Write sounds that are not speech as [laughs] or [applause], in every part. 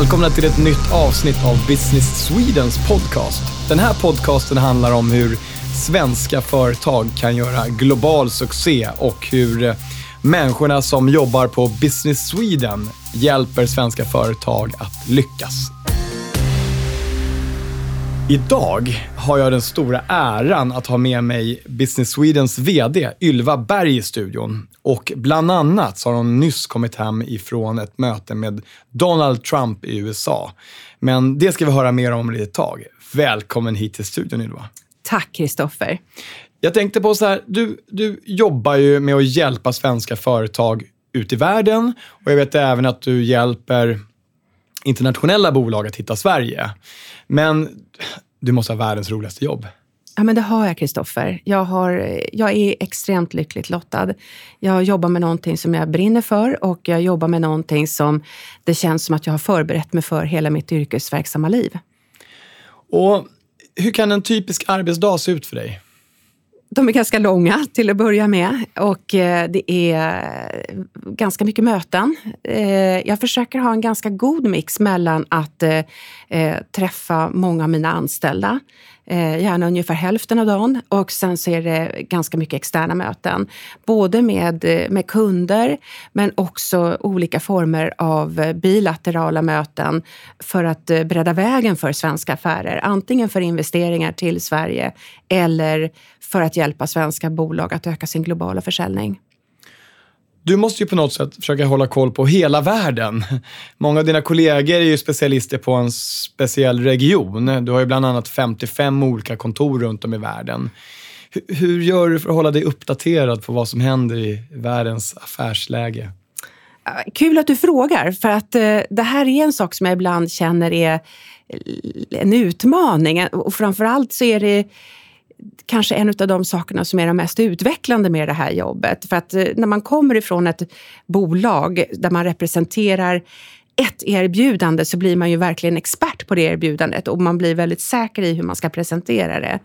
Välkomna till ett nytt avsnitt av Business Swedens podcast. Den här podcasten handlar om hur svenska företag kan göra global succé och hur eh, människorna som jobbar på Business Sweden hjälper svenska företag att lyckas. Idag har jag den stora äran att ha med mig Business Swedens VD Ylva Berg i studion. Och bland annat så har hon nyss kommit hem ifrån ett möte med Donald Trump i USA. Men det ska vi höra mer om i ett tag. Välkommen hit till studion Ylva. Tack Kristoffer. Jag tänkte på så här, du, du jobbar ju med att hjälpa svenska företag ut i världen och jag vet även att du hjälper internationella bolag att hitta Sverige. Men du måste ha världens roligaste jobb. Ja, men det har jag, Kristoffer. Jag, jag är extremt lyckligt lottad. Jag jobbar med någonting som jag brinner för och jag jobbar med någonting som det känns som att jag har förberett mig för hela mitt yrkesverksamma liv. Och hur kan en typisk arbetsdag se ut för dig? De är ganska långa till att börja med och eh, det är ganska mycket möten. Eh, jag försöker ha en ganska god mix mellan att eh, träffa många av mina anställda, Eh, gärna ungefär hälften av dagen och sen så är det ganska mycket externa möten. Både med, eh, med kunder men också olika former av eh, bilaterala möten för att bredda vägen för svenska affärer. Antingen för investeringar till Sverige eller för att hjälpa svenska bolag att öka sin globala försäljning. Du måste ju på något sätt försöka hålla koll på hela världen. Många av dina kollegor är ju specialister på en speciell region. Du har ju bland annat 55 olika kontor runt om i världen. Hur gör du för att hålla dig uppdaterad på vad som händer i världens affärsläge? Kul att du frågar, för att eh, det här är en sak som jag ibland känner är en utmaning. Och framförallt så är det kanske en av de sakerna som är de mest utvecklande med det här jobbet. För att eh, när man kommer ifrån ett bolag där man representerar ett erbjudande så blir man ju verkligen expert på det erbjudandet och man blir väldigt säker i hur man ska presentera det.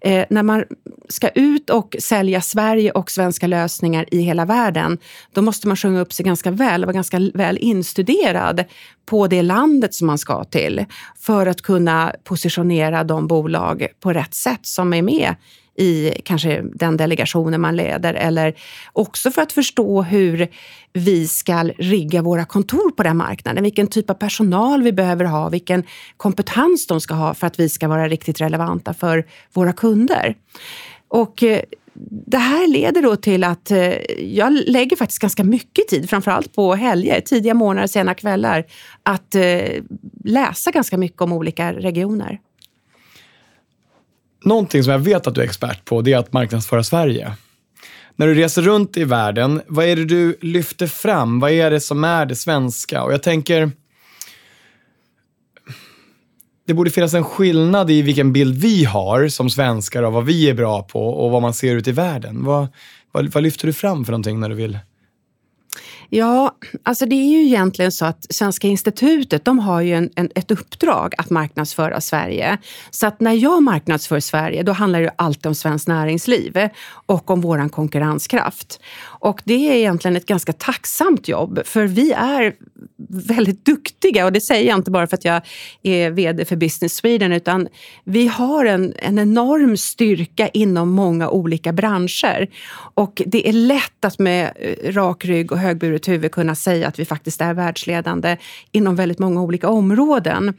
Eh, när man ska ut och sälja Sverige och svenska lösningar i hela världen, då måste man sjunga upp sig ganska väl och vara ganska väl instuderad på det landet som man ska till för att kunna positionera de bolag på rätt sätt som är med i kanske den delegationen man leder eller också för att förstå hur vi ska rigga våra kontor på den marknaden. Vilken typ av personal vi behöver ha, vilken kompetens de ska ha för att vi ska vara riktigt relevanta för våra kunder. Och eh, det här leder då till att eh, jag lägger faktiskt ganska mycket tid, framförallt på helger, tidiga morgnar, sena kvällar, att eh, läsa ganska mycket om olika regioner. Någonting som jag vet att du är expert på, det är att marknadsföra Sverige. När du reser runt i världen, vad är det du lyfter fram? Vad är det som är det svenska? Och jag tänker, det borde finnas en skillnad i vilken bild vi har som svenskar av vad vi är bra på och vad man ser ut i världen. Vad, vad, vad lyfter du fram för någonting när du vill Ja, alltså det är ju egentligen så att Svenska institutet de har ju en, en, ett uppdrag att marknadsföra Sverige. Så att när jag marknadsför Sverige då handlar det alltid om svenskt näringsliv och om vår konkurrenskraft. Och det är egentligen ett ganska tacksamt jobb för vi är väldigt duktiga och det säger jag inte bara för att jag är VD för Business Sweden utan vi har en, en enorm styrka inom många olika branscher. Och det är lätt att med eh, rak rygg och högburet huvud kunna säga att vi faktiskt är världsledande inom väldigt många olika områden.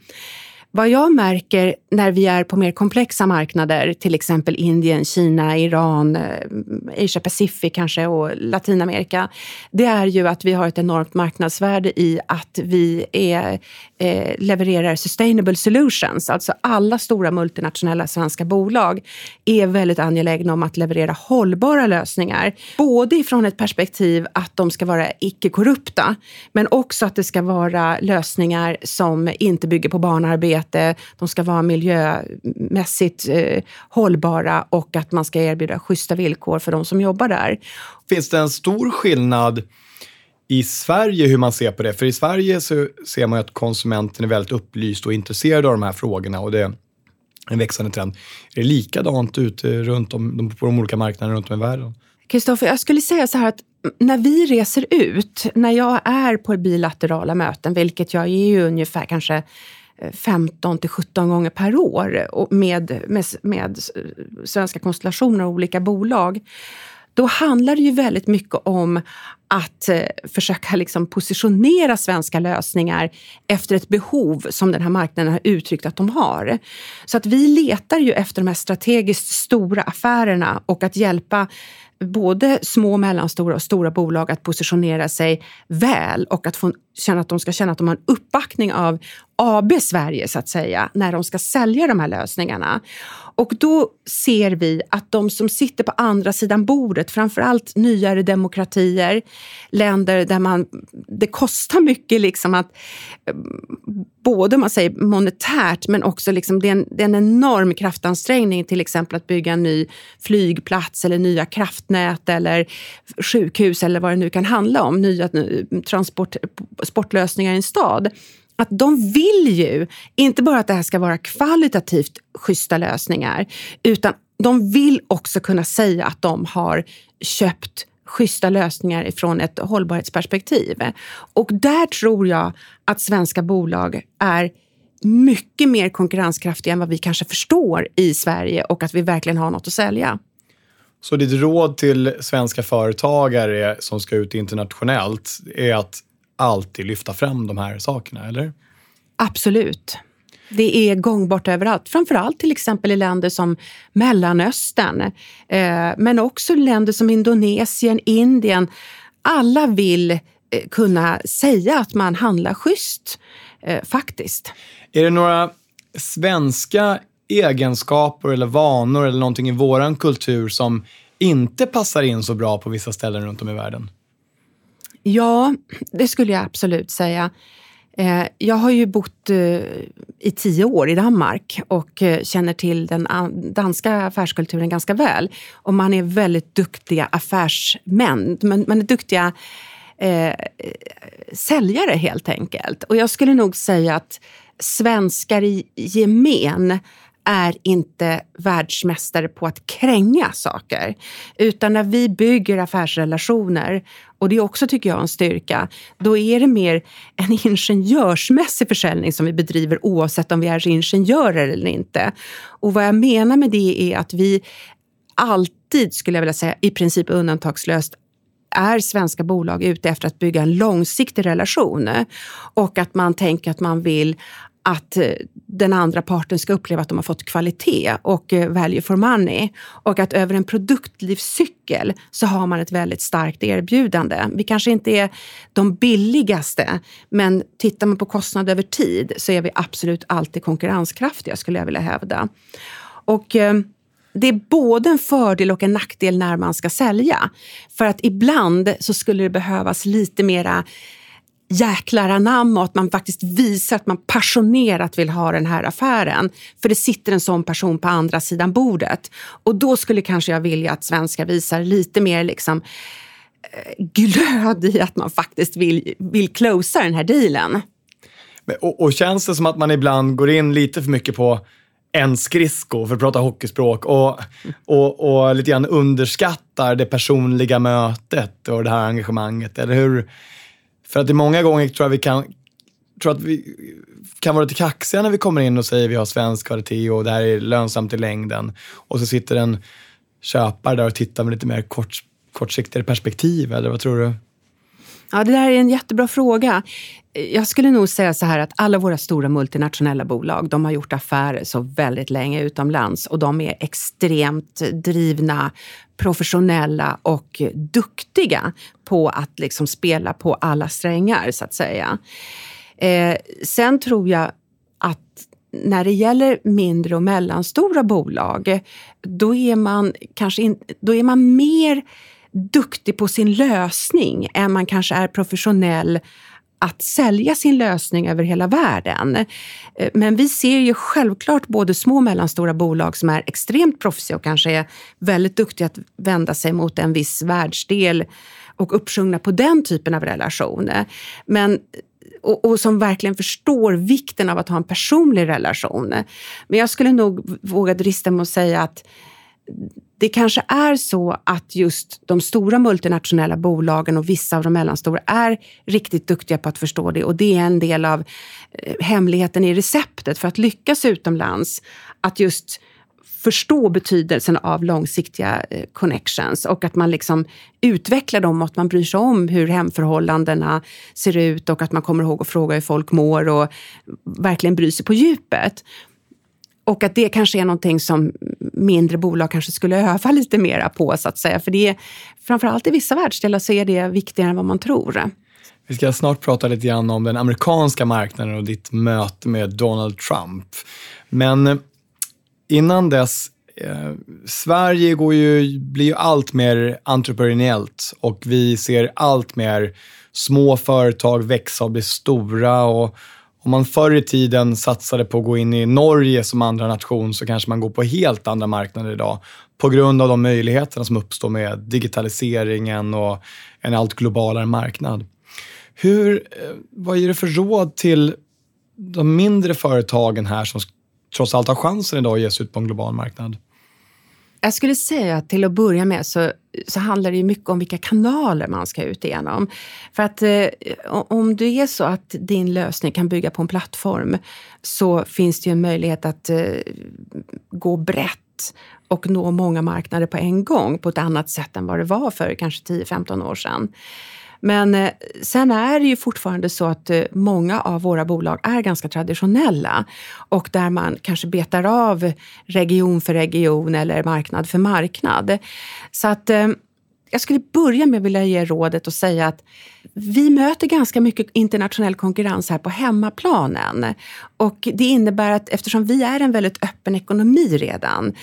Vad jag märker när vi är på mer komplexa marknader, till exempel Indien, Kina, Iran, eh, Asia Pacific kanske och Latinamerika, det är ju att vi har ett enormt marknadsvärde i att vi är, eh, levererar sustainable solutions. Alltså alla stora multinationella svenska bolag är väldigt angelägna om att leverera hållbara lösningar. Både ifrån ett perspektiv att de ska vara icke-korrupta, men också att det ska vara lösningar som inte bygger på barnarbete arbete, de ska vara miljömässigt eh, hållbara och att man ska erbjuda schyssta villkor för de som jobbar där. Finns det en stor skillnad i Sverige hur man ser på det? För i Sverige så ser man ju att konsumenten är väldigt upplyst och intresserad av de här frågorna och det är en växande trend. Är det likadant ute runt om, på de olika marknaderna runt om i världen? Kristoffer, jag skulle säga så här att när vi reser ut, när jag är på bilaterala möten, vilket jag är ju ungefär kanske 15 till 17 gånger per år med, med, med svenska konstellationer och olika bolag. Då handlar det ju väldigt mycket om att eh, försöka liksom positionera svenska lösningar efter ett behov som den här marknaden har uttryckt att de har. Så att vi letar ju efter de här strategiskt stora affärerna och att hjälpa både små, mellanstora och stora bolag att positionera sig väl och att få en känna att de ska känna att de har en uppbackning av AB Sverige, så att säga, när de ska sälja de här lösningarna. Och då ser vi att de som sitter på andra sidan bordet, framförallt nyare demokratier, länder där man, det kostar mycket liksom att eh, både man säger monetärt men också liksom det, är en, det är en enorm kraftansträngning till exempel att bygga en ny flygplats eller nya kraftnät eller sjukhus eller vad det nu kan handla om, nya eh, transport, sportlösningar i en stad att de vill ju inte bara att det här ska vara kvalitativt schyssta lösningar utan de vill också kunna säga att de har köpt schyssta lösningar ifrån ett hållbarhetsperspektiv. Och där tror jag att svenska bolag är mycket mer konkurrenskraftiga än vad vi kanske förstår i Sverige och att vi verkligen har något att sälja. Så ditt råd till svenska företagare som ska ut internationellt är att alltid lyfta fram de här sakerna, eller? Absolut. Det är gångbart överallt, framförallt till exempel i länder som Mellanöstern, eh, men också länder som Indonesien, Indien. Alla vill eh, kunna säga att man handlar schysst, eh, faktiskt. Är det några svenska egenskaper eller vanor eller någonting i våran kultur som inte passar in så bra på vissa ställen runt om i världen? Ja, det skulle jag absolut säga. Eh, jag har ju bott eh, i tio år i Danmark och eh, känner till den danska affärskulturen ganska väl. Och man är väldigt duktiga affärsmän. Man är duktiga eh, säljare helt enkelt. Och jag skulle nog säga att svenskar i gemen är inte världsmästare på att kränga saker. Utan när vi bygger affärsrelationer, och det är också tycker jag en styrka, då är det mer en ingenjörsmässig försäljning som vi bedriver oavsett om vi är ingenjörer eller inte. Och vad jag menar med det är att vi alltid, skulle jag vilja säga, i princip undantagslöst är svenska bolag ute efter att bygga en långsiktig relation och att man tänker att man vill att eh, den andra parten ska uppleva att de har fått kvalitet och eh, value for money. Och att över en produktlivscykel så har man ett väldigt starkt erbjudande. Vi kanske inte är de billigaste, men tittar man på kostnad över tid så är vi absolut alltid konkurrenskraftiga skulle jag vilja hävda. Och eh, det är både en fördel och en nackdel när man ska sälja. För att ibland så skulle det behövas lite mera jäklar anamma och att man faktiskt visar att man passionerat vill ha den här affären. För det sitter en sån person på andra sidan bordet. Och då skulle kanske jag vilja att svenskar visar lite mer liksom eh, glöd i att man faktiskt vill, vill closa den här dealen. Och, och känns det som att man ibland går in lite för mycket på en skridsko, för att prata hockeyspråk, och, och, och lite grann underskattar det personliga mötet och det här engagemanget? Eller hur, för att det är många gånger tror jag vi kan tror att vi kan vara lite kaxiga när vi kommer in och säger vi har svensk kvalitet och det här är lönsamt i längden. Och så sitter en köpare där och tittar med lite mer kort, kortsiktigare perspektiv, eller vad tror du? Ja, det där är en jättebra fråga. Jag skulle nog säga så här att alla våra stora multinationella bolag, de har gjort affärer så väldigt länge utomlands och de är extremt drivna, professionella och duktiga på att liksom spela på alla strängar, så att säga. Eh, sen tror jag att när det gäller mindre och mellanstora bolag, då är man kanske in, då är man mer duktig på sin lösning än man kanske är professionell att sälja sin lösning över hela världen. Eh, men vi ser ju självklart både små och mellanstora bolag som är extremt proffsiga och kanske är väldigt duktiga att vända sig mot en viss världsdel och uppsjungna på den typen av relation. Men och, och, som verkligen förstår vikten av att ha en personlig relation. Men jag skulle nog våga drista mig att säga att det kanske är så att just de stora multinationella bolagen och vissa av de mellanstora är riktigt duktiga på att förstå det och det är en del av eh, hemligheten i receptet för att lyckas utomlands. Att just förstå betydelsen av långsiktiga eh, connections och att man liksom utvecklar dem och att man bryr sig om hur hemförhållandena ser ut och att man kommer ihåg att fråga hur folk mår och verkligen bryr sig på djupet. Och att det kanske är någonting som mindre bolag kanske skulle öva [laughs] lite mera på, så att säga. För det är, framförallt i vissa världsdelar så är det viktigare än vad man tror. Vi ska snart prata lite grann om den amerikanska marknaden och ditt möte med Donald Trump. Men eh, innan dess, eh, Sverige går ju, blir ju allt mer entreprenöriellt och vi ser allt mer små företag växa och bli stora. Och om man förr i tiden satsade på att gå in i Norge som andra nation så kanske man går på helt andra marknader idag på grund av de möjligheterna som uppstår med digitaliseringen och en allt globalare marknad. Hur, eh, vad ger du för råd till de mindre företagen här som trots allt har chansen idag att ge sig ut på en global marknad? Jag skulle säga att till att börja med så, så handlar det mycket om vilka kanaler man ska ut igenom. För att eh, om det är så att din lösning kan bygga på en plattform så finns det ju en möjlighet att eh, gå brett och nå många marknader på en gång på ett annat sätt än vad det var för kanske 10-15 år sedan. Men eh, sen är det ju fortfarande så att eh, många av våra bolag är ganska traditionella och där man kanske betar av region för region eller marknad för marknad. Så att eh, jag skulle börja med att vilja ge rådet och säga att vi möter ganska mycket internationell konkurrens här på hemmaplanen. Och det innebär att eftersom vi är en väldigt öppen ekonomi redan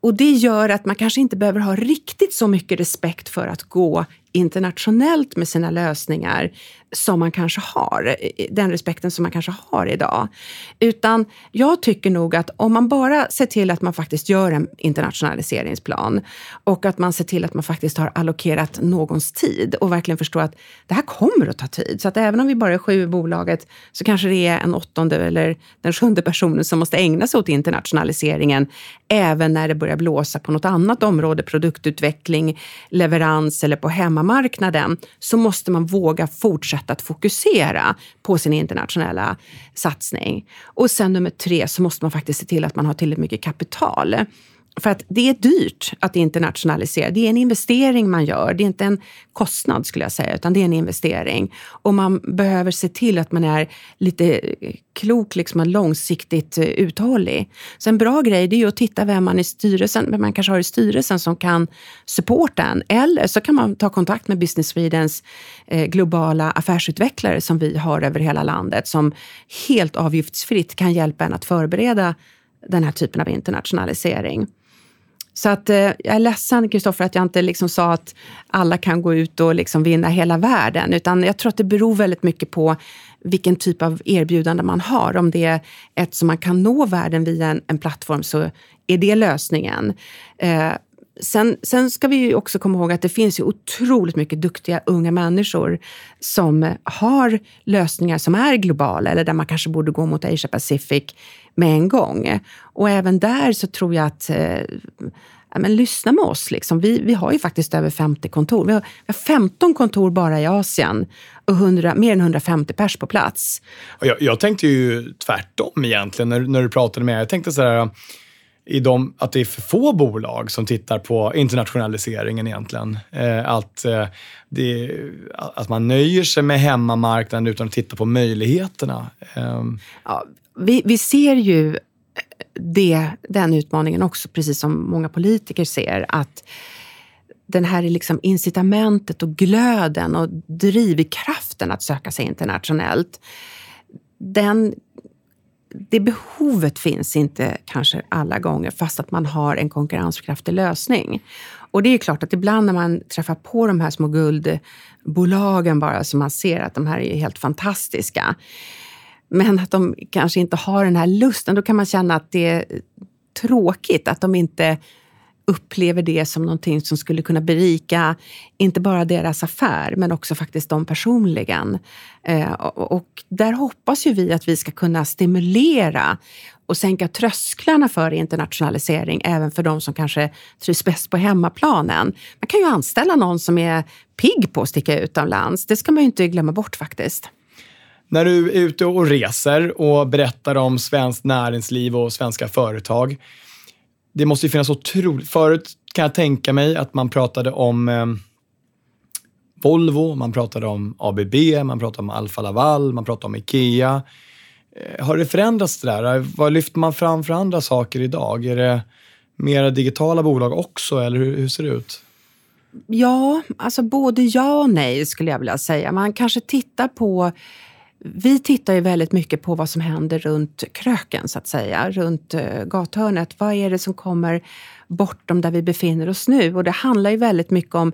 och det gör att man kanske inte behöver ha riktigt så mycket respekt för att gå internationellt med sina lösningar som man kanske har, den respekten som man kanske har idag. Utan jag tycker nog att om man bara ser till att man faktiskt gör en internationaliseringsplan och att man ser till att man faktiskt har allokerat någons tid och verkligen förstår att det här kommer att ta tid. Så att även om vi bara är sju i bolaget så kanske det är en åttonde eller den sjunde personen som måste ägna sig åt internationaliseringen även när det börjar blåsa på något annat område, produktutveckling, leverans eller på hemmamarknaden, så måste man våga fortsätta att fokusera på sin internationella satsning. Och sen nummer tre så måste man faktiskt se till att man har tillräckligt mycket kapital. För att det är dyrt att internationalisera. Det är en investering man gör. Det är inte en kostnad skulle jag säga, utan det är en investering. Och man behöver se till att man är lite klok, liksom långsiktigt eh, uthållig. Så en bra grej det är att titta vem man, i styrelsen, vem man kanske har i styrelsen som kan supporta en. Eller så kan man ta kontakt med Business Swedens eh, globala affärsutvecklare som vi har över hela landet som helt avgiftsfritt kan hjälpa en att förbereda den här typen av internationalisering. Så att, eh, jag är ledsen, Kristoffer, att jag inte liksom sa att alla kan gå ut och liksom vinna hela världen. Utan jag tror att det beror väldigt mycket på vilken typ av erbjudande man har. Om det är ett som man kan nå världen via en, en plattform så är det lösningen. Eh, sen, sen ska vi ju också komma ihåg att det finns ju otroligt mycket duktiga unga människor som har lösningar som är globala eller där man kanske borde gå mot Asia Pacific med en gång. Och även där så tror jag att eh, ja, men lyssna med oss. Liksom. Vi, vi har ju faktiskt över 50 kontor. Vi har, vi har 15 kontor bara i Asien och 100, mer än 150 pers på plats. Jag, jag tänkte ju tvärtom egentligen när, när du pratade med mig. Jag tänkte så här, i de, att det är för få bolag som tittar på internationaliseringen egentligen. Eh, att, eh, det, att man nöjer sig med hemmamarknaden utan att titta på möjligheterna. Eh. Ja, vi, vi ser ju eh, det, den utmaningen också, precis som många politiker ser, att den här liksom incitamentet och glöden och drivkraften att söka sig internationellt, den, det behovet finns inte kanske alla gånger fast att man har en konkurrenskraftig lösning. Och det är klart att ibland när man träffar på de här små guldbolagen bara, så man ser att de här är helt fantastiska, men att de kanske inte har den här lusten, då kan man känna att det är tråkigt att de inte upplever det som någonting som skulle kunna berika inte bara deras affär, men också faktiskt dem personligen. Eh, och där hoppas ju vi att vi ska kunna stimulera och sänka trösklarna för internationalisering även för de som kanske trivs bäst på hemmaplanen. Man kan ju anställa någon som är pigg på att sticka utomlands. Det ska man ju inte glömma bort faktiskt. När du är ute och reser och berättar om svenskt näringsliv och svenska företag. Det måste ju finnas otroligt... Förut kan jag tänka mig att man pratade om eh, Volvo, man pratade om ABB, man pratade om Alfa Laval, man pratade om Ikea. Eh, har det förändrats det där? Vad lyfter man fram för andra saker idag? Är det mera digitala bolag också, eller hur, hur ser det ut? Ja, alltså både ja och nej skulle jag vilja säga. Man kanske tittar på vi tittar ju väldigt mycket på vad som händer runt kröken, så att säga, runt eh, gathörnet. Vad är det som kommer bortom där vi befinner oss nu? Och det handlar ju väldigt mycket om,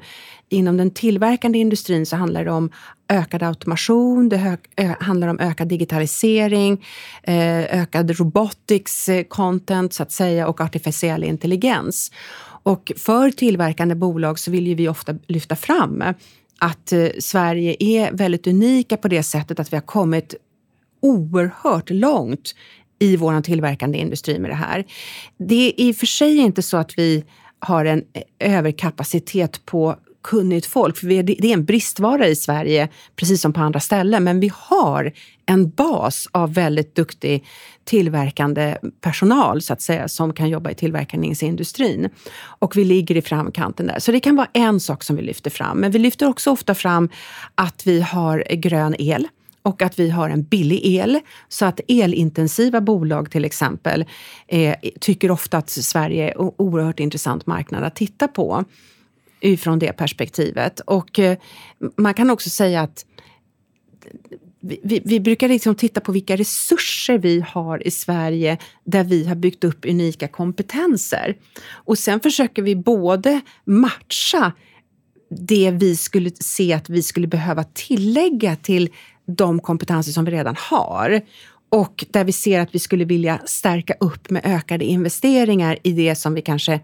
inom den tillverkande industrin så handlar det om ökad automation, det handlar om ökad digitalisering, eh, ökad robotics eh, content så att säga och artificiell intelligens. Och för tillverkande bolag så vill ju vi ofta lyfta fram att eh, Sverige är väldigt unika på det sättet att vi har kommit oerhört långt i vår tillverkande industri med det här. Det är i och för sig inte så att vi har en eh, överkapacitet på kunnigt folk. För det är en bristvara i Sverige, precis som på andra ställen. Men vi har en bas av väldigt duktig tillverkande personal, så att säga, som kan jobba i tillverkningsindustrin. Och vi ligger i framkanten där. Så det kan vara en sak som vi lyfter fram. Men vi lyfter också ofta fram att vi har grön el och att vi har en billig el. Så att elintensiva bolag till exempel eh, tycker ofta att Sverige är en oerhört intressant marknad att titta på ifrån det perspektivet. Och eh, man kan också säga att vi, vi, brukar liksom titta på vilka resurser vi har i Sverige där vi har byggt upp unika kompetenser. Och sen försöker vi både matcha det vi skulle se att vi skulle behöva tillägga till de kompetenser som vi redan har och där vi ser att vi skulle vilja stärka upp med ökade investeringar i det som vi kanske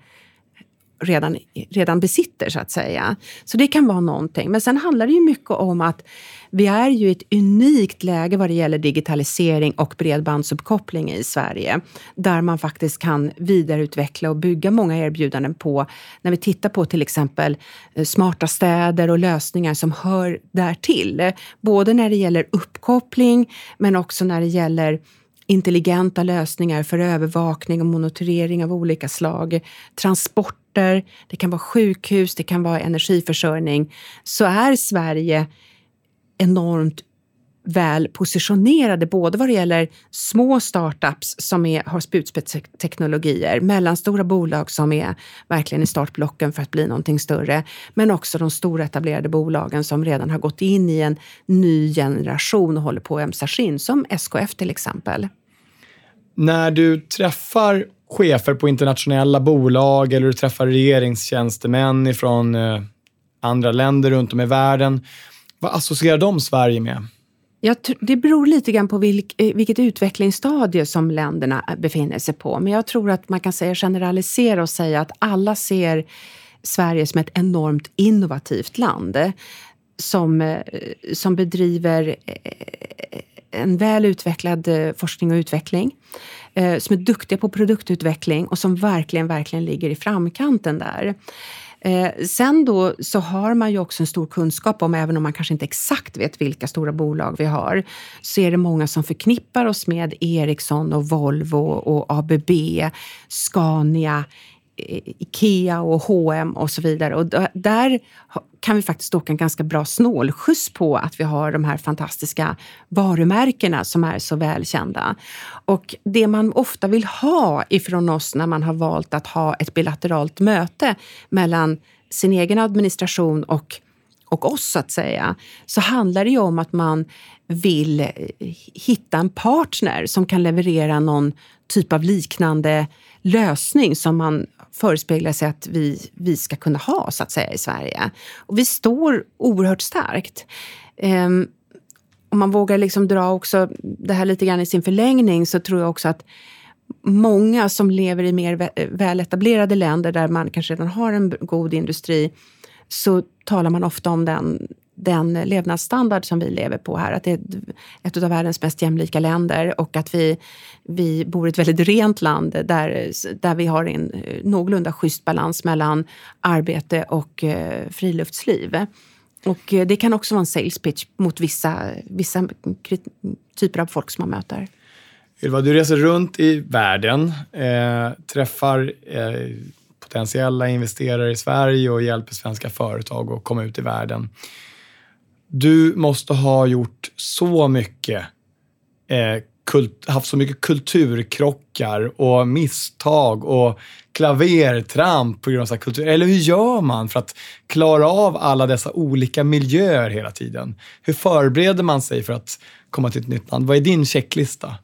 redan, redan besitter, så att säga. Så det kan vara någonting. Men sen handlar det ju mycket om att vi är ju i ett unikt läge vad det gäller digitalisering och bredbandsuppkoppling i Sverige, där man faktiskt kan vidareutveckla och bygga många erbjudanden på, när vi tittar på till exempel eh, smarta städer och lösningar som hör därtill. Både när det gäller uppkoppling, men också när det gäller intelligenta lösningar för övervakning och monitorering av olika slag, transporter, det kan vara sjukhus, det kan vara energiförsörjning, så är Sverige enormt väl positionerade både vad det gäller små startups som är, har spjutspetsteknologier, mellanstora bolag som är verkligen i startblocken för att bli någonting större, men också de stora etablerade bolagen som redan har gått in i en ny generation och håller på att ömsa skinn, som SKF till exempel. När du träffar chefer på internationella bolag eller du träffar regeringstjänstemän från eh, andra länder runt om i världen, vad associerar de Sverige med? Ja, det beror lite grann på vilk, eh, vilket utvecklingsstadie som länderna eh, befinner sig på. Men jag tror att man kan säga generalisera och säga att alla ser Sverige som ett enormt innovativt land eh, som, som bedriver en väl utvecklad forskning och utveckling som är duktiga på produktutveckling och som verkligen, verkligen ligger i framkanten där. Eh, sen då så har man ju också en stor kunskap om, även om man kanske inte exakt vet vilka stora bolag vi har, så är det många som förknippar oss med Ericsson och Volvo och ABB, Scania, Ikea och H&M och så vidare. Och där kan vi faktiskt åka en ganska bra snålskjuts på att vi har de här fantastiska varumärkena som är så välkända. Och det man ofta vill ha ifrån oss när man har valt att ha ett bilateralt möte mellan sin egen administration och och oss så att säga, så handlar det ju om att man vill hitta en partner som kan leverera någon typ av liknande lösning som man förespeglar sig att vi, vi ska kunna ha så att säga i Sverige. Och vi står oerhört starkt. Um, om man vågar liksom dra också det här lite grann i sin förlängning så tror jag också att många som lever i mer väletablerade länder där man kanske redan har en god industri, så talar man ofta om den, den levnadsstandard som vi lever på här. Att det är ett av världens mest jämlika länder och att vi, vi bor i ett väldigt rent land där, där vi har en eh, någorlunda schysst balans mellan arbete och eh, friluftsliv. Och eh, det kan också vara en sales pitch mot vissa, vissa typer av folk som man möter. Ylva, du reser runt i världen, eh, träffar eh, potentiella investerare i Sverige och hjälper svenska företag att komma ut i världen. Du måste ha gjort så mycket, eh, kult, haft så mycket kulturkrockar och misstag och klavertramp på grund av kultur. Eller hur gör man för att klara av alla dessa olika miljöer hela tiden? Hur förbereder man sig för att komma till ett nytt land? Vad är din checklista?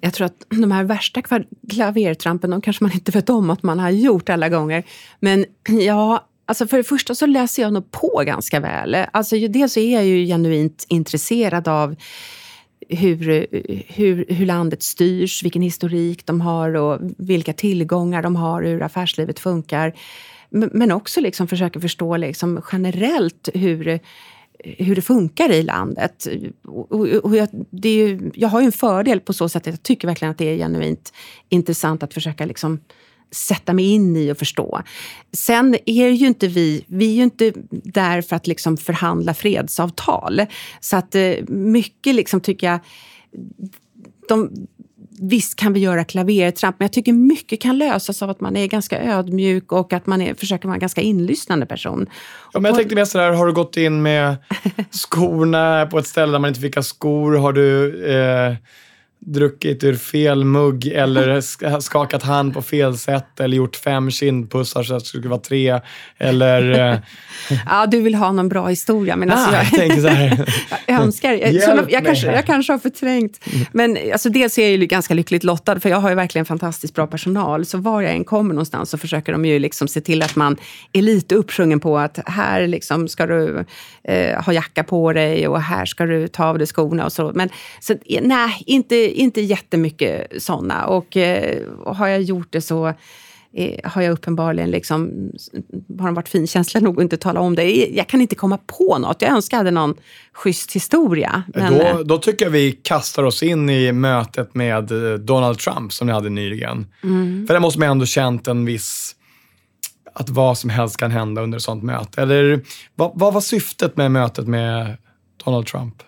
Jag tror att de här värsta klavertrampen, de kanske man inte vet om att man har gjort alla gånger. Men [clears throat] ja, alltså för det första så läser jag nog på ganska väl. Alltså dels är jag ju genuint intresserad av hur, hur, hur landet styrs, vilken historik de har och vilka tillgångar de har, hur affärslivet funkar. Men också liksom försöka förstå liksom generellt hur, hur det funkar i landet. Och, och jag, det är, jag har ju en fördel på så sätt att jag tycker verkligen att det är genuint intressant att försöka liksom sätta mig in i och förstå. Sen är ju inte vi, vi är ju inte där för att liksom förhandla fredsavtal. Så att eh, mycket liksom tycker jag, de, Visst kan vi göra klavertramp, men jag tycker mycket kan lösas av att man är ganska ödmjuk och att man är, försöker vara en ganska inlyssnande person. Ja, men jag tänkte mer sådär, har du gått in med [laughs] skorna på ett ställe där man inte fick ha skor? Har du eh, druckit ur fel mugg eller skakat hand på fel sätt eller gjort fem kindpussar så att det skulle vara tre. Eller, eh, [laughs] ja, du vill ha någon bra historia. Men alltså, ah, jag, jag, tänker så här. [laughs] jag önskar. Jag, jag, kanske, jag kanske har förträngt. Men alltså, dels är jag ju ganska lyckligt lottad, för jag har ju verkligen fantastiskt bra personal. Så var jag än kommer någonstans så försöker de ju liksom se till att man är lite uppsjungen på att här liksom ska du eh, ha jacka på dig och här ska du ta av dig skorna och så. Men så, nej, inte inte jättemycket sådana. Och eh, har jag gjort det så eh, har jag uppenbarligen liksom, har de varit finkänsliga nog att inte tala om det. Jag kan inte komma på något. Jag önskar jag hade någon schysst historia. Men... Då, eh, då tycker jag vi kastar oss in i mötet med eh, Donald Trump som ni hade nyligen. Mm. För där måste man ändå känt en viss att vad som helst kan hända under ett sånt möte. Eller vad, vad var syftet med mötet med Donald Trump?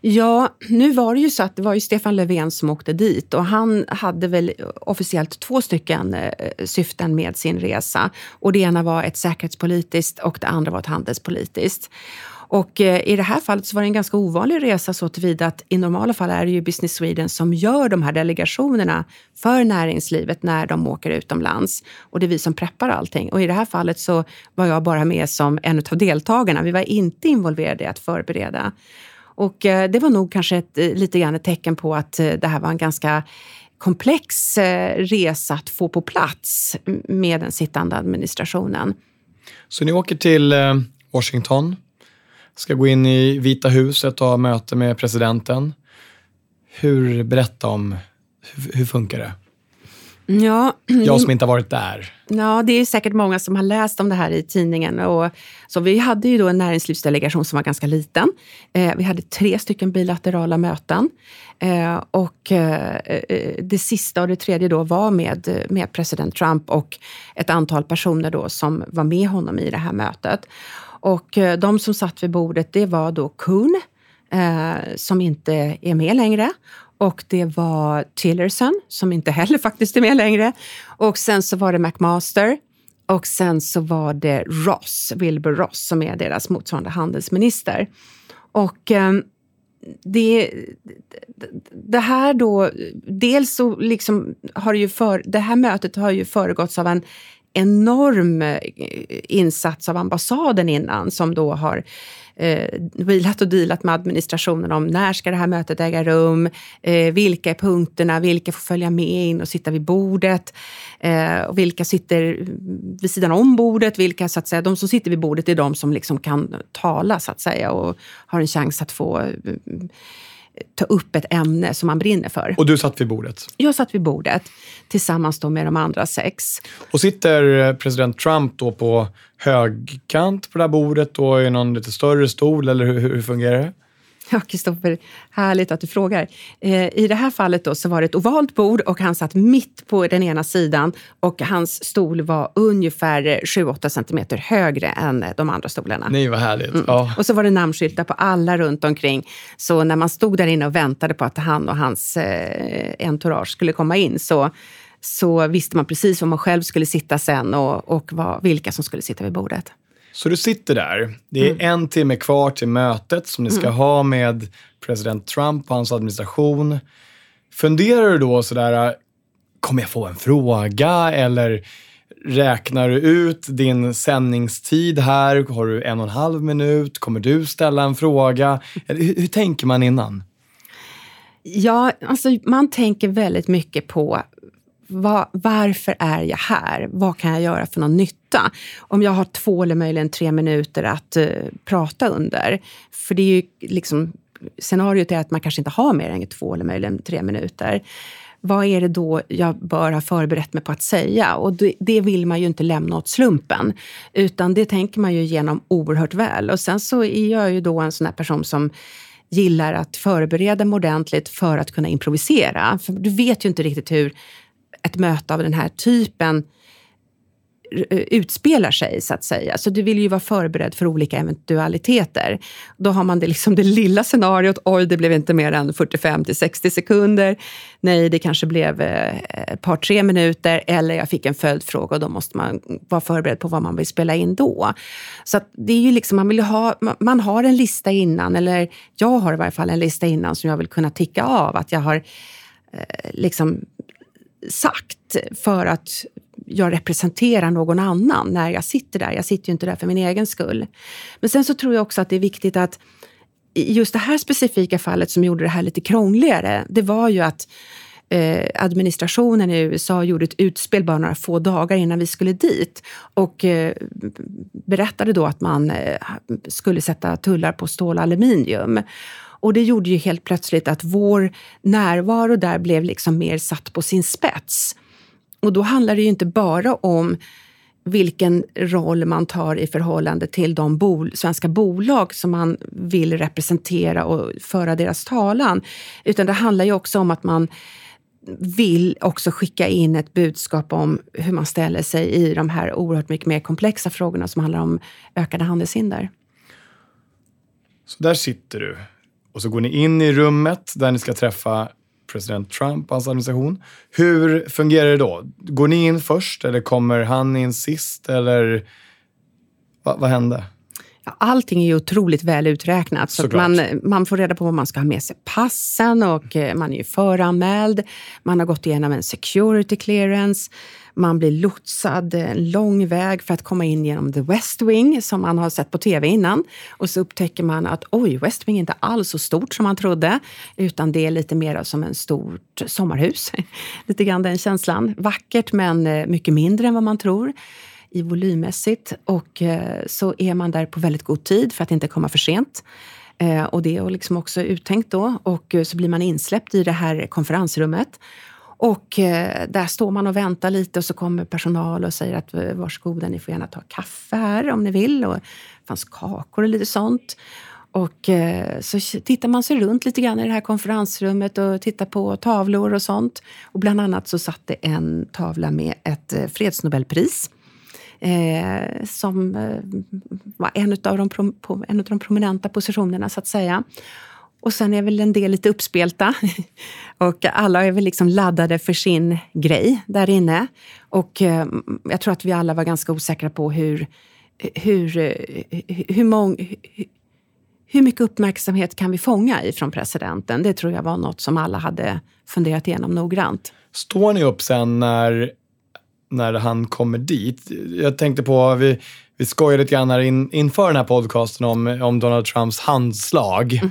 Ja, nu var det ju så att det var ju Stefan Löfven som åkte dit och han hade väl officiellt två stycken eh, syften med sin resa. Och det ena var ett säkerhetspolitiskt och det andra var ett handelspolitiskt. Och eh, i det här fallet så var det en ganska ovanlig resa så tillvida att i normala fall är det ju Business Sweden som gör de här delegationerna för näringslivet när de åker utomlands. Och det är vi som preppar allting. Och i det här fallet så var jag bara med som en av deltagarna. Vi var inte involverade i att förbereda. Och eh, det var nog kanske ett, eh, lite grann ett tecken på att eh, det här var en ganska komplex resa att få på plats med den sittande administrationen. Så ni åker till Washington, ska gå in i Vita huset och ha möte med presidenten. Hur, berätta om, hur, hur funkar det? Ja, jag som inte har varit där. Ja, det är säkert många som har läst om det här i tidningen. Och, så vi hade ju då en näringslivsdelegation som var ganska liten. Eh, vi hade tre stycken bilaterala möten. Eh, och eh, eh det sista och det tredje då var med, med president Trump och ett antal personer då som var med honom i det här mötet. Och eh, de som satt vid bordet, det var då Kuhn, eh, som inte är med längre och det var Tillerson, som inte heller [laughs] faktiskt är med längre. Och sen så var det McMaster. Och sen så var det Ross, Wilbur Ross, som är deras motsvarande handelsminister. Och eh, det, det här då, dels så liksom har ju för, det här mötet har ju föregåtts av en enorm eh, insats av ambassaden innan som då har eh, vilat och dealat med administrationen om när ska det här mötet äga rum, eh, vilka är punkterna, vilka får följa med in och sitta vid bordet eh, och vilka sitter vid sidan om bordet, vilka så att säga, de som sitter vid bordet är de som liksom kan tala så att säga och har en chans att få eh, ta upp ett ämne som man brinner för. Och du satt vid bordet? Jag satt vid bordet tillsammans med de andra sex. Och sitter president Trump då på högkant på det här bordet och i någon lite större stol, eller hur, hur fungerar det? [laughs] Ja, Kristoffer, härligt att du frågar. Eh, I det här fallet då så var det ett ovalt bord och han satt mitt på den ena sidan och hans stol var ungefär 7-8 centimeter högre än de andra stolarna. Nej, vad härligt. Mm. Ja. Och så var det namnskyltar på alla runt omkring. Så när man stod där inne och väntade på att han och hans eh, entourage skulle komma in så så visste man precis var man själv skulle sitta sen och, och vad, vilka som skulle sitta vid bordet. Så du sitter där. Det är mm. en timme kvar till mötet som ni ska mm. ha med president Trump och hans administration. Funderar du då sådär, kommer jag få en fråga eller räknar du ut din sändningstid här? Har du en och en halv minut? Kommer du ställa en fråga? Hur, hur tänker man innan? Ja, alltså man tänker väldigt mycket på va, varför är jag här? Vad kan jag göra för någon nytta? Om jag har två eller möjligen tre minuter att uh, prata under. För det är ju liksom, scenariot är att man kanske inte har mer än två eller möjligen tre minuter. Vad är det då jag bör ha förberett mig på att säga? Och det, det vill man ju inte lämna åt slumpen, utan det tänker man ju igenom oerhört väl. Och sen så är jag ju då en sån här person som gillar att förbereda mig ordentligt för att kunna improvisera. För du vet ju inte riktigt hur ett möte av den här typen eh, utspelar sig, så att säga. Så du vill ju vara förberedd för olika eventualiteter. Då har man det, liksom det lilla scenariot, oj, det blev inte mer än 45 till 60 sekunder. Nej, det kanske blev eh, ett par, tre minuter. Eller jag fick en följdfråga och då måste man vara förberedd på vad man vill spela in då. Så det är ju liksom, man vill ha, man har en lista innan, eller jag har i varje fall en lista innan som jag vill kunna ticka av. Att jag har eh, liksom sagt för att jag representerar någon annan när jag sitter där. Jag sitter ju inte där för min egen skull. Men sen så tror jag också att det är viktigt att i just det här specifika fallet som gjorde det här lite krångligare, det var ju att eh, administrationen i USA gjorde ett utspel bara några få dagar innan vi skulle dit och eh, berättade då att man eh, skulle sätta tullar på stål och aluminium. Och det gjorde ju helt plötsligt att vår närvaro där blev liksom mer satt på sin spets. Och då handlar det ju inte bara om vilken roll man tar i förhållande till de bol svenska bolag som man vill representera och föra deras talan. Utan det handlar ju också om att man vill också skicka in ett budskap om hur man ställer sig i de här oerhört mycket mer komplexa frågorna som handlar om ökade handelshinder. Så där sitter du och så går ni in i rummet där ni ska träffa president Trump och hans administration. Hur fungerar det då? Går ni in först eller kommer han in sist? Eller Va, vad hände? Allting är ju otroligt väl uträknat. Så man, man får reda på vad man ska ha med sig passen och eh, man är ju föranmäld. Man har gått igenom en security clearance. Man blir lotsad en lång väg för att komma in genom The West Wing som man har sett på tv innan. Och så upptäcker man att oj, West Wing är inte alls så stort som man trodde utan det är lite mer som en stort sommarhus. [laughs] lite grann den känslan. Vackert men eh, mycket mindre än vad man tror i volymmässigt. Och eh, så är man där på väldigt god tid för att inte komma för sent. Eh, och det är liksom också uttänkt då. Och så blir man insläppt i det här konferensrummet. Och eh, där står man och väntar lite och så kommer personal och säger att eh, varsågoda, ni får gärna ta kaffe här om ni vill. Och det fanns kakor och lite sånt. Och eh, så tittar man sig runt lite grann i det här konferensrummet och tittar på tavlor och sånt. Och bland annat så satt det en tavla med ett eh, fredsnobelpris. Eh, som eh, var en av, de, en av de prominenta positionerna så att säga. Och sen är väl en del lite uppspelta. [laughs] och alla är väl liksom laddade för sin grej där inne. Och eh, jag tror att vi alla var ganska osäkra på hur, hur, eh, hur, mång, hur mycket uppmärksamhet kan vi fånga ifrån presidenten? Det tror jag var något som alla hade funderat igenom noggrant. Står ni upp sen när, när han kommer dit? Jag tänkte på, vi, vi skojade lite grann här in, inför den här podcasten om, om Donald Trumps handslag. Mm.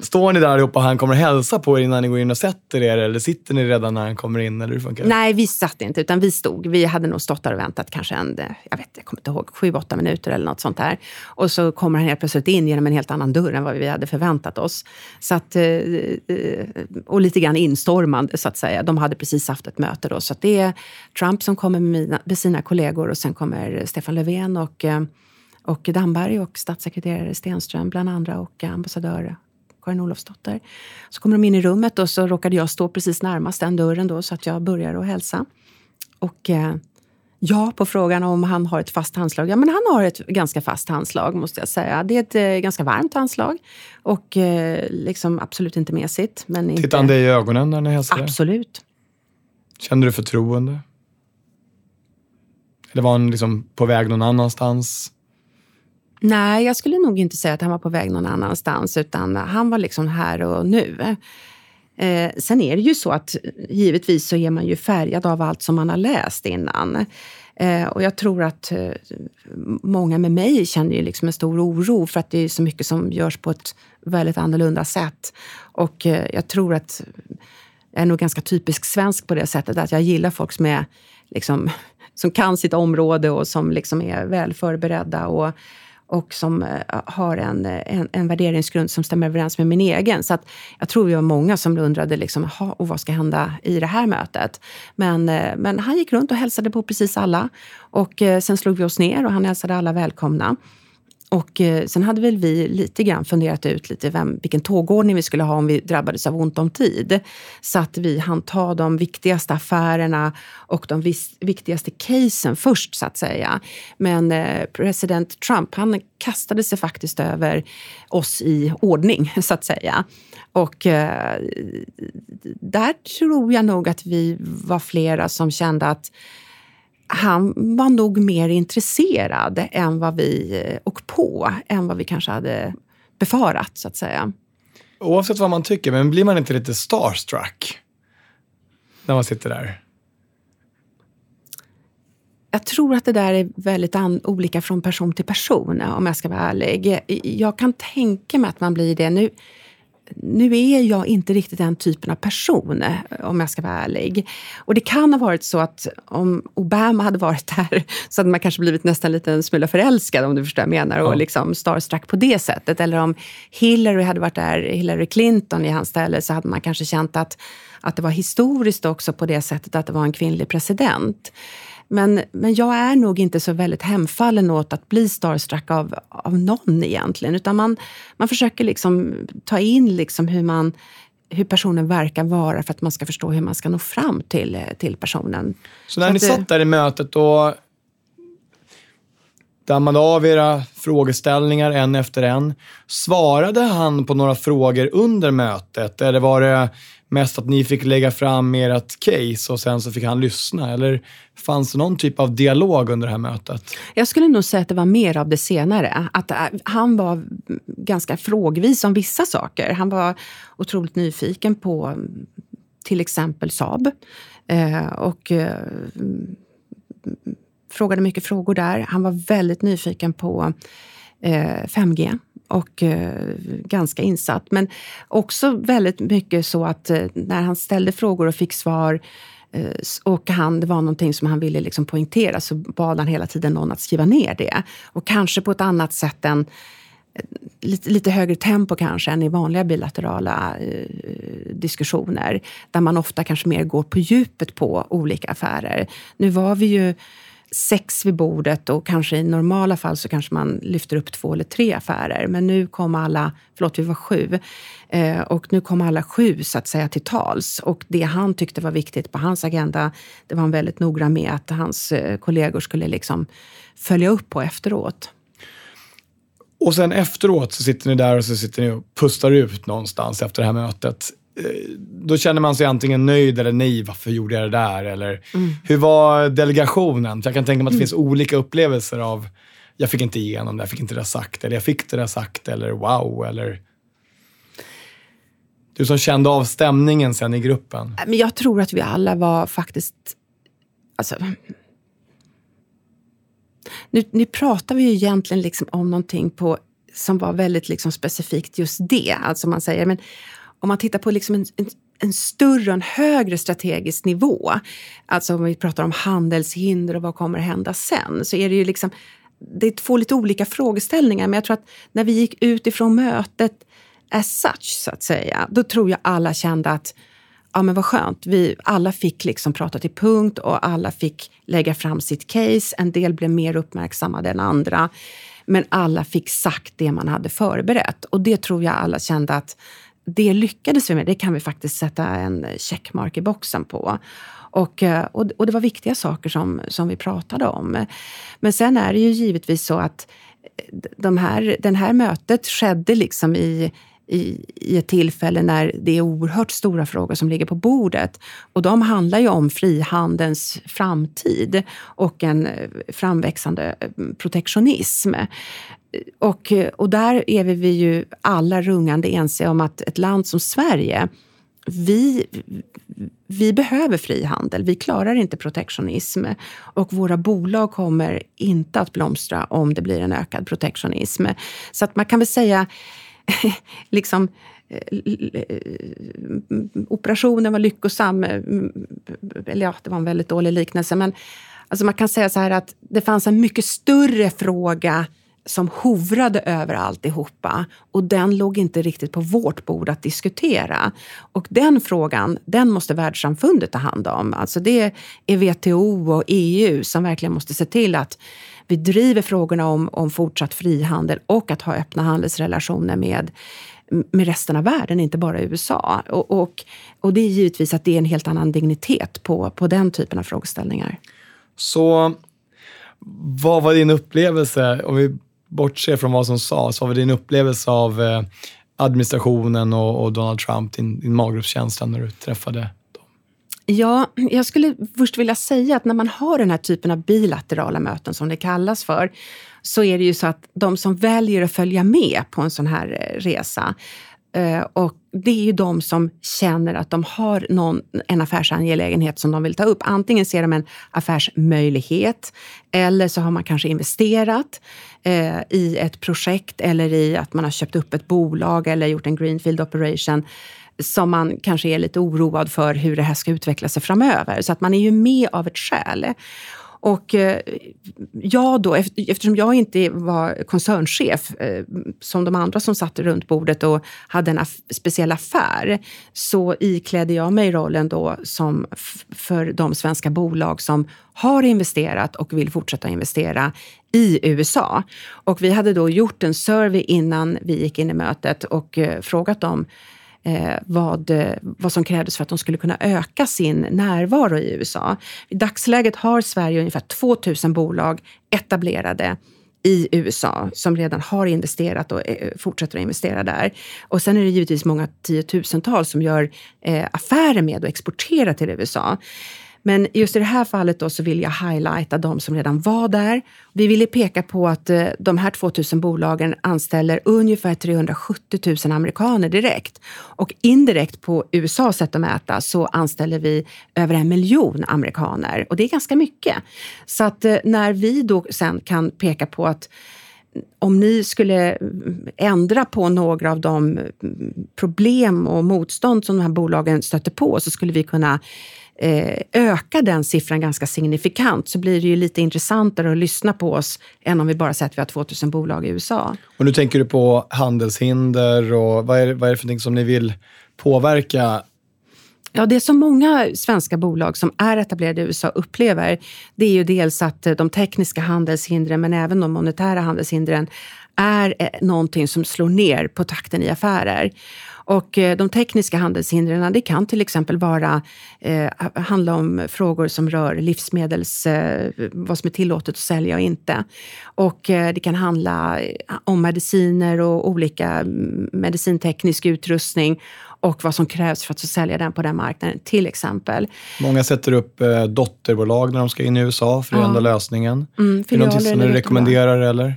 Står ni där allihopa och han kommer hälsa på er innan ni går in och sätter er eller sitter ni redan när han kommer in? Eller hur funkar det? Nej, vi satt inte utan vi stod. Vi hade nog stått där och väntat kanske en, jag vet jag kommer inte ihåg, sju, åtta minuter eller något sånt där. Och så kommer han helt plötsligt in genom en helt annan dörr än vad vi hade förväntat oss. Så att, eh, eh, och lite grann instormande så att säga. De hade precis haft ett möte då. Så det är Trump som kommer med, mina, med sina kollegor och sen kommer Stefan Löfven och, eh, och Damberg och statssekreterare Stenström bland andra och ambassadör Karin Olofsdotter. Så kommer de in i rummet och så råkade jag stå precis närmast den dörren då så att jag börjar att hälsa. Och eh, ja, på frågan om han har ett fast handslag. Ja, men han har ett ganska fast handslag måste jag säga. Det är ett eh, ganska varmt handslag och eh, liksom absolut inte mesigt. Men Tittade han dig i ögonen när ni hälsade? Absolut. Kände du förtroende? Eller var han liksom på väg någon annanstans? Nej, jag skulle nog inte säga att han var på väg någon annanstans, utan han var liksom här och nu. Eh, sen är det ju så att givetvis så är man ju färgad av allt som man har läst innan. Eh, och jag tror att eh, många med mig känner ju liksom en stor oro för att det är så mycket som görs på ett väldigt annorlunda sätt. Och eh, jag tror att jag är nog ganska typisk svensk på det sättet att jag gillar folk som är liksom, som kan sitt område och som liksom är väl förberedda och, och som eh, har en, en, en värderingsgrund som stämmer överens med min egen. Så att jag tror vi var många som undrade liksom, och vad ska hända i det här mötet. Men, eh, men han gick runt och hälsade på precis alla. Och eh, sen slog vi oss ner och han hälsade alla välkomna. Och eh, sen hade väl vi lite grann funderat ut lite vem, vilken tågordning vi skulle ha om vi drabbades av ont om tid. Så att vi hann ta de viktigaste affärerna och de vis, viktigaste casen först så att säga. Men eh, president Trump han kastade sig faktiskt över oss i ordning [laughs] så att säga. Och eh, där tror jag nog att vi var flera som kände att han var nog mer intresserad än vad vi, och på, än vad vi kanske hade befarat så att säga. Oavsett vad man tycker, men blir man inte lite starstruck när man sitter där? Jag tror att det där är väldigt olika från person till person om jag ska vara ärlig. Jag kan tänka mig att man blir det. Nu nu är jag inte riktigt den typen av person, om jag ska vara ärlig. Och det kan ha varit så att om Obama hade varit [laughs] där så hade man kanske blivit nästan lite en smula förälskad, om du förstår vad jag menar, och liksom starstruck på det sättet. Eller om Hillary hade varit där, Hillary Clinton i hans ställe, så hade man kanske känt att, att det var historiskt också på det sättet att det var en kvinnlig president. Men, men jag är nog inte så väldigt hemfallen åt att bli starstruck av, av någon egentligen. Utan man, man försöker liksom ta in liksom hur, man, hur personen verkar vara för att man ska förstå hur man ska nå fram till, till personen. Så när så ni det... satt där i mötet och dammade av era frågeställningar en efter en. Svarade han på några frågor under mötet eller var det mest att ni fick lägga fram ert case och sen så fick han lyssna? Eller fanns det någon typ av dialog under det här mötet? Jag skulle nog säga att det var mer av det senare. Att äh, han var ganska frågvis om vissa saker. Han var otroligt nyfiken på mm, till exempel Saab. Eh, och eh, mm, frågade mycket frågor där. Han var väldigt nyfiken på eh, 5G och eh, ganska insatt. Men också väldigt mycket så att eh, när han ställde frågor och fick svar eh, och han, det var någonting som han ville liksom poängtera så bad han hela tiden någon att skriva ner det. Och kanske på ett annat sätt än eh, lite, lite högre tempo kanske än i vanliga bilaterala eh, diskussioner. Där man ofta kanske mer går på djupet på olika affärer. Nu var vi ju sex vid bordet och kanske i normala fall så kanske man lyfter upp två eller tre affärer. Men nu kom alla, förlåt vi var sju, eh, och nu kom alla sju så att säga till tals. Och det han tyckte var viktigt på hans agenda, det var han väldigt noggrann med att hans eh, kollegor skulle liksom följa upp på efteråt. Och sen efteråt så sitter ni där och så sitter ni och pustar ut någonstans efter det här mötet. Eh, då känner man sig antingen nöjd eller nej, varför gjorde jag det där? Eller mm. hur var delegationen? För jag kan tänka mig att det mm. finns olika upplevelser av, jag fick inte igenom det, jag fick inte det sagt, eller jag fick det där sagt, eller wow, eller... Du som kände av stämningen sen i gruppen. Men jag tror att vi alla var faktiskt... Alltså, nu, nu pratar vi ju egentligen liksom om någonting på, som var väldigt liksom specifikt just det. Alltså man säger, men om man tittar på liksom en, en, en större och en högre strategisk nivå, alltså om vi pratar om handelshinder och vad kommer att hända sen, så är det ju liksom det är två lite olika frågeställningar, men jag tror att när vi gick ut ifrån mötet as such, så att säga, då tror jag alla kände att ja men vad skönt, vi alla fick liksom prata till punkt och alla fick lägga fram sitt case. En del blev mer uppmärksammade än andra. Men alla fick sagt det man hade förberett och det tror jag alla kände att det lyckades vi med. Det kan vi faktiskt sätta en checkmark i boxen på. Eh, och, och, det var viktiga saker som, som vi pratade om. Men sen är det ju givetvis så att eh, de här, den här mötet skedde liksom i i, i ett tillfälle när det är oerhört stora frågor som ligger på bordet. Och de handlar ju om frihandelns framtid och en eh, framväxande protektionism. Och, och där är vi ju alla rungande ense om att ett land som Sverige vi, vi behöver frihandel. Vi klarar inte protektionism och våra bolag kommer inte att blomstra om det blir en ökad protektionism. Så att man kan väl säga [laughs] liksom eh, operationen var lyckosam. Eh, eller ja, det var en väldigt dålig liknelse. Men alltså man kan säga så här att det fanns en mycket större fråga som hovrade över alltihopa och den låg inte riktigt på vårt bord att diskutera. Och den frågan, den måste världssamfundet ta hand om. Alltså det är WTO och EU som verkligen måste se till att vi driver frågorna om, om fortsatt frihandel och att ha öppna handelsrelationer med med resten av världen, inte bara USA. Och, och, och, det är givetvis att det är en helt annan dignitet på, på den typen av frågeställningar. Så vad var din upplevelse, om vi bortser från vad som sades, vad var din upplevelse av eh, administrationen och, och Donald Trump, din, din maggruppskänsla när du träffade dem? Ja, jag skulle först vilja säga att när man har den här typen av bilaterala möten som det kallas för, så är det ju så att de som väljer att följa med på en sån här eh, resa, Eh, och det är ju de som känner att de har någon, en affärsangelägenhet som de vill ta upp. Antingen ser de en affärsmöjlighet eller så har man kanske investerat eh, i ett projekt eller i att man har köpt upp ett bolag eller gjort en greenfield operation som man kanske är lite oroad för hur det här ska utveckla sig framöver. Så att man är ju med av ett skäl. Och eh, jag då, eftersom jag inte var koncernchef eh, som de andra som satt runt bordet och hade en speciell affär, så iklädde jag mig rollen då som för de svenska bolag som har investerat och vill fortsätta investera i USA. Och vi hade då gjort en survey innan vi gick in i mötet och eh, frågat dem Eh, vad, eh, vad som krävdes för att de skulle kunna öka sin närvaro i USA. I dagsläget har Sverige ungefär 2000 bolag etablerade i USA som redan har investerat och eh, fortsätter att investera där. Och sen är det givetvis många tiotusentals som gör eh, affärer med och exporterar till USA. Men just i det här fallet då så vill jag highlighta de som redan var där. Vi ville peka på att eh, de här 2000 bolagen anställer ungefär 370 000 amerikaner direkt. Och indirekt på USAs sätt att mäta så anställer vi över en miljon amerikaner. Och det är ganska mycket. Så att eh, när vi då sen kan peka på att mm, om ni skulle mm, ändra på några av de mm, problem och motstånd som de här bolagen stöter på så skulle vi kunna eh, öka den siffran ganska signifikant så blir det ju lite intressantare att lyssna på oss än om vi bara säger att vi har 2000 bolag i USA. Och nu tänker du på handelshinder och vad är, vad är det för någonting som ni vill påverka Ja, det som många svenska bolag som är etablerade i USA upplever, det är ju dels att de tekniska handelshindren, men även de monetära handelshindren, är eh, någonting som slår ner på takten i affärer. Och eh, de tekniska handelshindren, det kan till exempel vara, eh, handla om frågor som rör livsmedels, eh, vad som är tillåtet att sälja och inte. Och eh, det kan handla eh, om mediciner och olika medicinteknisk utrustning och vad som krävs för att sälja den på den marknaden, till exempel. Många sätter upp dotterbolag när de ska in i USA för är ja. enda lösningen. Mm, är det någonting som ni rekommenderar? Eller?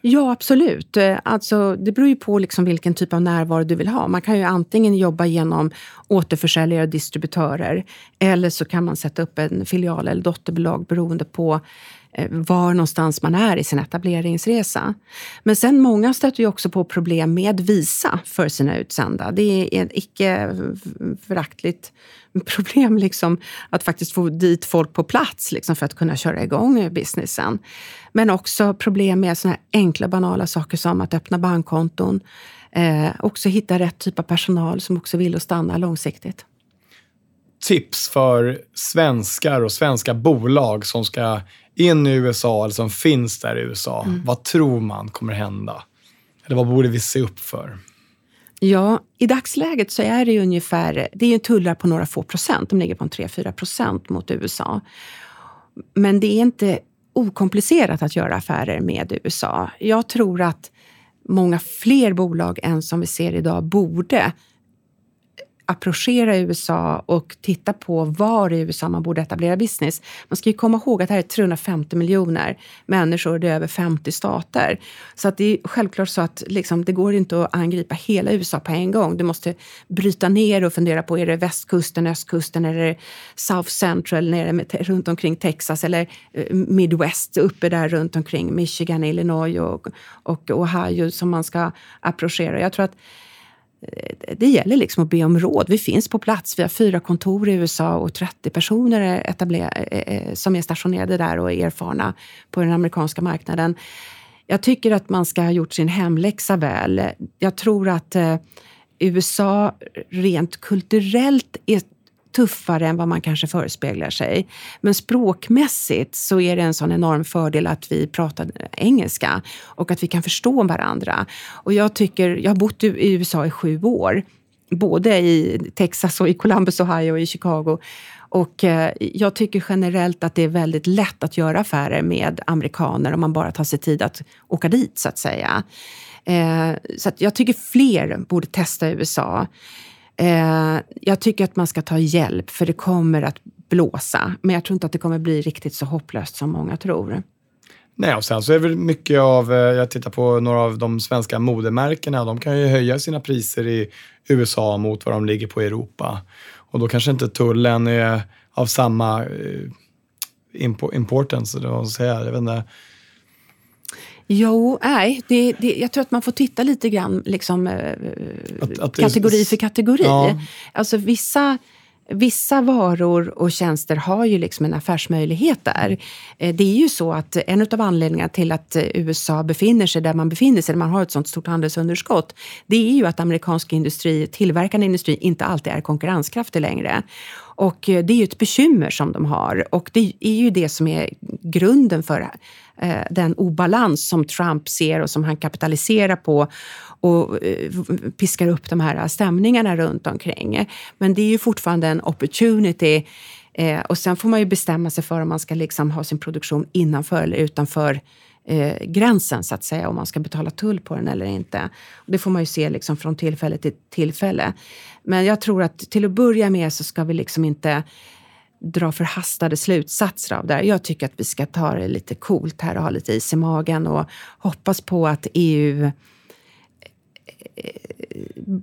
Ja, absolut. Eh, alltså, det beror ju på liksom vilken typ av närvaro du vill ha. Man kan ju antingen jobba genom återförsäljare och distributörer eller så kan man sätta upp en filial eller dotterbolag beroende på Eh, var någonstans man är i sin etableringsresa. Men sen många stöter ju också på problem med visa för sina utsända. Det är ett icke föraktligt problem liksom, att faktiskt få dit folk på plats liksom, för att kunna köra igång businessen. Men också problem med såna enkla banala saker som att öppna bankkonton. Eh, också hitta rätt typ av personal som också vill stanna långsiktigt tips för svenskar och svenska bolag som ska in i USA eller som finns där i USA? Mm. Vad tror man kommer hända? Eller vad borde vi se upp för? Ja, i dagsläget så är det ungefär, det är tullar på några få procent. De ligger på en 3-4 procent mot USA. Men det är inte okomplicerat att göra affärer med USA. Jag tror att många fler bolag än som vi ser idag borde approchera USA och titta på var i USA man borde etablera business. Man ska ju komma ihåg att det här är 350 miljoner människor, det är över 50 stater. Så att det är självklart så att liksom, det går inte att angripa hela USA på en gång. Du måste bryta ner och fundera på, är det västkusten, östkusten eller South Central nere med, runt omkring Texas eller eh, Midwest uppe där runt omkring Michigan, Illinois och, och Ohio som man ska approchera. Jag tror att Eh, det gäller liksom att be om råd. Vi finns på plats. Vi har fyra kontor i USA och 30 personer är eh, eh, som är stationerade där och är erfarna på den amerikanska marknaden. Jag tycker att man ska ha gjort sin hemläxa väl. Jag tror att eh, USA rent kulturellt är tuffare än vad man kanske förespeglar sig. Men språkmässigt så är det en sån enorm fördel att vi pratar engelska och att vi kan förstå varandra. Och jag tycker, jag har bott i USA i sju år, både i Texas och i Columbus, Ohio och i Chicago. Och eh, jag tycker generellt att det är väldigt lätt att göra affärer med amerikaner om man bara tar sig tid att åka dit, så att säga. Eh, så att jag tycker fler borde testa USA. Eh, jag tycker att man ska ta hjälp för det kommer att blåsa. Men jag tror inte att det kommer bli riktigt så hopplöst som många tror. Nej, och sen så är väl mycket av, eh, jag tittar på några av de svenska modemärkena, de kan ju höja sina priser i USA mot vad de ligger på i Europa. Och då kanske inte tullen är av samma eh, importance, eller vad man säger. Jag vet inte Jo, nej. Det, det, jag tror att man får titta lite grann liksom, eh, att, att kategori för kategori. Ja. Alltså vissa Vissa varor och tjänster har ju liksom en affärsmöjlighet där. Eh, det är ju så att en av anledningarna till att USA befinner sig där man befinner sig, där man har ett sånt stort handelsunderskott, det är ju att amerikansk industri, tillverkande industri, inte alltid är konkurrenskraftig längre. Och eh, det är ju ett bekymmer som de har och det är ju det som är grunden för eh, den obalans som Trump ser och som han kapitaliserar på och eh, piskar upp de här stämningarna runt omkring. Men det är ju fortfarande en opportunity och sen får man ju bestämma sig för om man ska liksom ha sin produktion innanför eller utanför eh, gränsen så att säga, om man ska betala tull på den eller inte. Det får man ju se liksom från tillfälle till tillfälle. Men jag tror att till att börja med så ska vi liksom inte dra förhastade slutsatser av det här. Jag tycker att vi ska ta det lite coolt här och ha lite is i magen och hoppas på att EU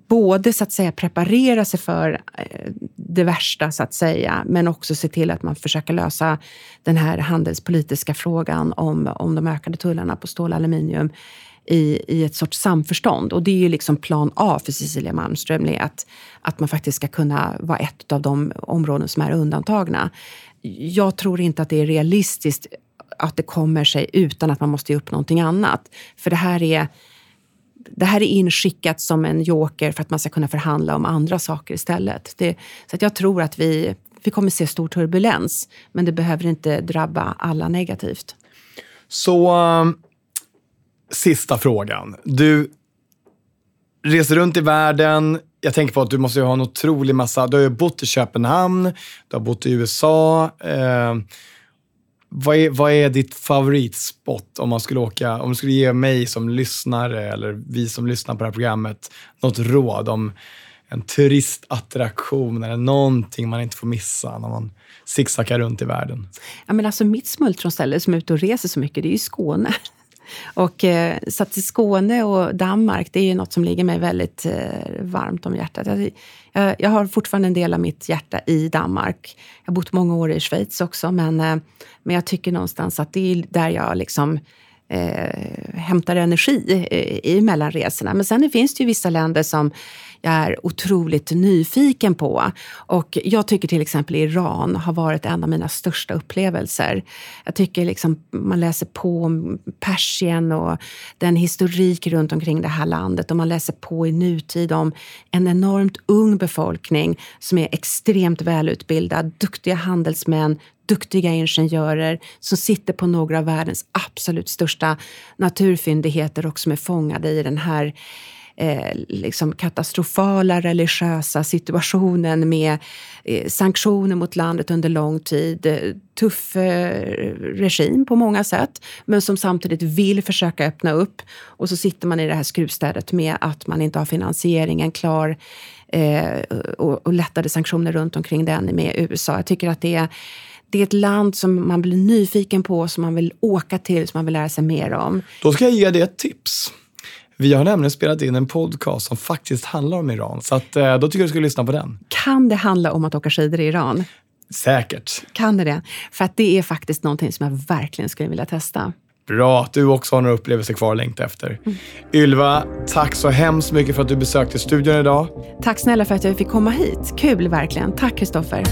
både så att säga preparera sig för eh, det värsta så att säga, men också se till att man försöker lösa den här handelspolitiska frågan om, om de ökade tullarna på stål och aluminium i, i ett sorts samförstånd. Och det är ju liksom plan A för Cecilia Malmström, att, att man faktiskt ska kunna vara ett av de områden som är undantagna. Jag tror inte att det är realistiskt att det kommer sig utan att man måste ge upp någonting annat. För det här är det här är inskickat som en joker för att man ska kunna förhandla om andra saker istället. Det, så att jag tror att vi, vi kommer se stor turbulens, men det behöver inte drabba alla negativt. Så um, sista frågan. Du reser runt i världen. Jag tänker på att du måste ha en otrolig massa... Du har ju bott i Köpenhamn, du har bott i USA. Eh, vad är, vad är ditt favoritspot om man skulle åka, om du skulle ge mig som lyssnare eller vi som lyssnar på det här programmet något råd om en turistattraktion eller någonting man inte får missa när man zigzaggar runt i världen? Ja, men alltså mitt smultronställe som är ute och reser så mycket, det är ju Skåne. Och, eh, så att Skåne och Danmark, det är ju något som ligger mig väldigt eh, varmt om hjärtat. Jag, jag, jag, har fortfarande en del av mitt hjärta i Danmark. Jag har bott många år i Schweiz också, men, eh, men jag tycker någonstans att det är där jag liksom eh, hämtar energi i, i mellanresorna. Men sen finns det ju vissa länder som jag är otroligt nyfiken på. Och jag tycker till exempel Iran har varit en av mina största upplevelser. Jag tycker liksom man läser på om Persien och den historik runt omkring det här landet och man läser på i nutid om en enormt ung befolkning som är extremt välutbildad, duktiga handelsmän, duktiga ingenjörer som sitter på några av världens absolut största naturfyndigheter och som är fångade i den här eh, liksom katastrofala religiösa situationen med eh, sanktioner mot landet under lång tid. Eh, tuff eh, regim på många sätt, men som samtidigt vill försöka öppna upp. Och så sitter man i det här skruvstädet med att man inte har finansieringen klar eh, och, och lättade sanktioner runt omkring den med USA. Jag tycker att det är det är ett land som man blir nyfiken på, som man vill åka till, som man vill lära sig mer om. Då ska jag ge dig ett tips. Vi har nämligen spelat in en podcast som faktiskt handlar om Iran, så att, eh, då tycker jag du ska lyssna på den. Kan det handla om att åka skidor i Iran? Säkert. Kan det det? För att det är faktiskt någonting som jag verkligen skulle vilja testa. Bra att du också har några upplevelser kvar att längta efter. Mm. Ylva, tack så hemskt mycket för att du besökte studion idag. Tack snälla för att jag fick komma hit. Kul verkligen. Tack Kristoffer.